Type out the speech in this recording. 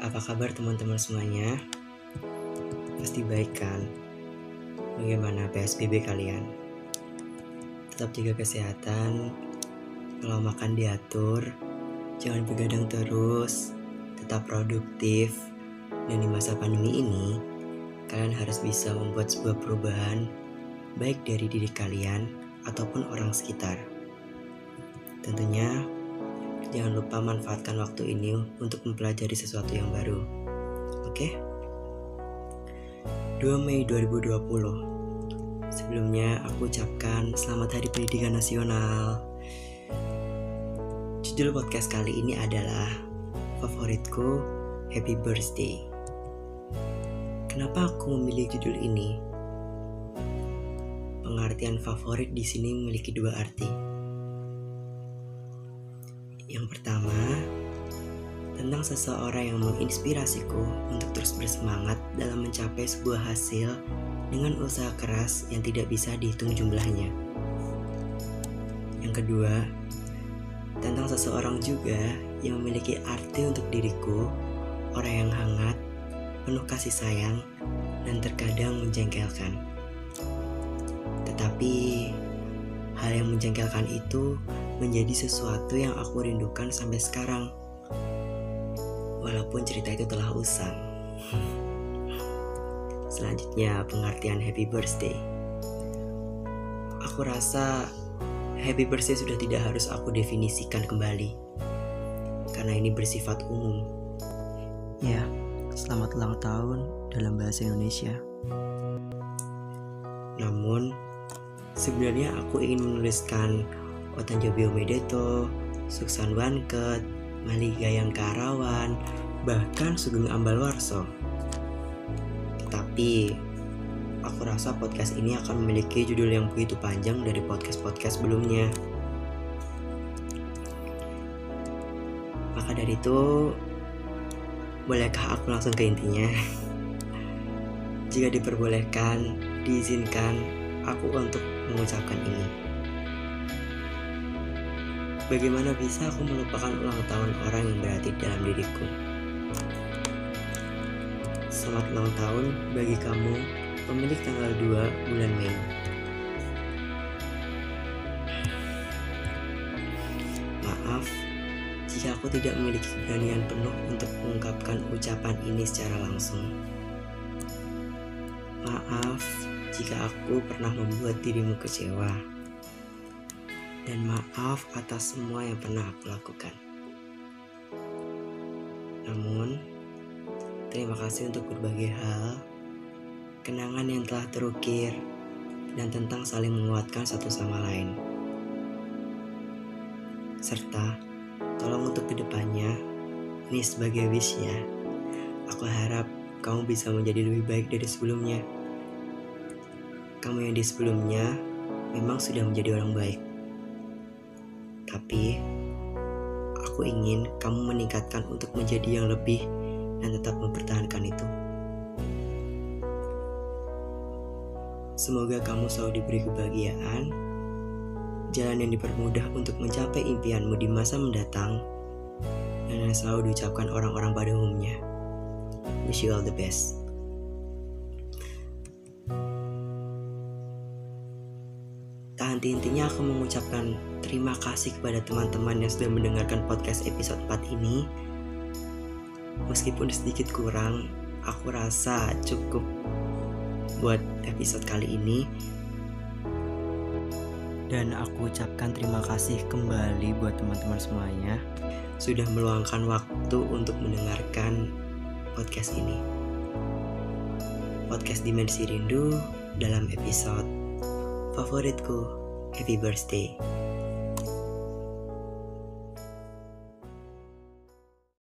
Apa kabar teman-teman semuanya? Pasti baik kan? Bagaimana PSBB kalian? Tetap jaga kesehatan, kalau makan diatur, jangan begadang terus, tetap produktif, dan di masa pandemi ini, kalian harus bisa membuat sebuah perubahan baik dari diri kalian ataupun orang sekitar. Tentunya, jangan lupa manfaatkan waktu ini untuk mempelajari sesuatu yang baru. Oke? 2 Mei 2020. Sebelumnya aku ucapkan selamat Hari Pendidikan Nasional. Judul podcast kali ini adalah favoritku Happy Birthday. Kenapa aku memilih judul ini? Pengertian favorit di sini memiliki dua arti. Yang pertama, tentang seseorang yang menginspirasiku untuk terus bersemangat dalam mencapai sebuah hasil dengan usaha keras yang tidak bisa dihitung jumlahnya. Yang kedua, tentang seseorang juga yang memiliki arti untuk diriku, orang yang hangat, penuh kasih sayang, dan terkadang menjengkelkan. Tetapi, hal yang menjengkelkan itu menjadi sesuatu yang aku rindukan sampai sekarang. Walaupun cerita itu telah usang. Selanjutnya, pengertian happy birthday. Aku rasa happy birthday sudah tidak harus aku definisikan kembali. Karena ini bersifat umum. Ya, selamat ulang tahun dalam bahasa Indonesia. Namun, sebenarnya aku ingin menuliskan Otan Jobio Medeto, Suksan Wanket, Maligayang Karawan, bahkan Sugeng Ambal Warso. Tapi, aku rasa podcast ini akan memiliki judul yang begitu panjang dari podcast-podcast sebelumnya. Maka dari itu, bolehkah aku langsung ke intinya? Jika diperbolehkan, diizinkan aku untuk mengucapkan ini. Bagaimana bisa aku melupakan ulang tahun orang yang berarti dalam diriku? Selamat ulang tahun bagi kamu, pemilik tanggal 2 bulan Mei. Maaf jika aku tidak memiliki keberanian penuh untuk mengungkapkan ucapan ini secara langsung. Maaf jika aku pernah membuat dirimu kecewa. Dan maaf atas semua yang pernah aku lakukan. Namun, terima kasih untuk berbagai hal, kenangan yang telah terukir, dan tentang saling menguatkan satu sama lain. Serta, tolong untuk ke depannya, ini sebagai wish ya, aku harap kamu bisa menjadi lebih baik dari sebelumnya. Kamu yang di sebelumnya memang sudah menjadi orang baik. Tapi, aku ingin kamu meningkatkan untuk menjadi yang lebih dan tetap mempertahankan itu. Semoga kamu selalu diberi kebahagiaan, jalan yang dipermudah untuk mencapai impianmu di masa mendatang, dan yang selalu diucapkan orang-orang pada umumnya. Wish you all the best. Tak henti-hentinya aku mengucapkan terima kasih kepada teman-teman yang sudah mendengarkan podcast episode 4 ini. Meskipun sedikit kurang, aku rasa cukup buat episode kali ini. Dan aku ucapkan terima kasih kembali buat teman-teman semuanya sudah meluangkan waktu untuk mendengarkan podcast ini. Podcast Dimensi Rindu dalam episode favoritku Happy Birthday.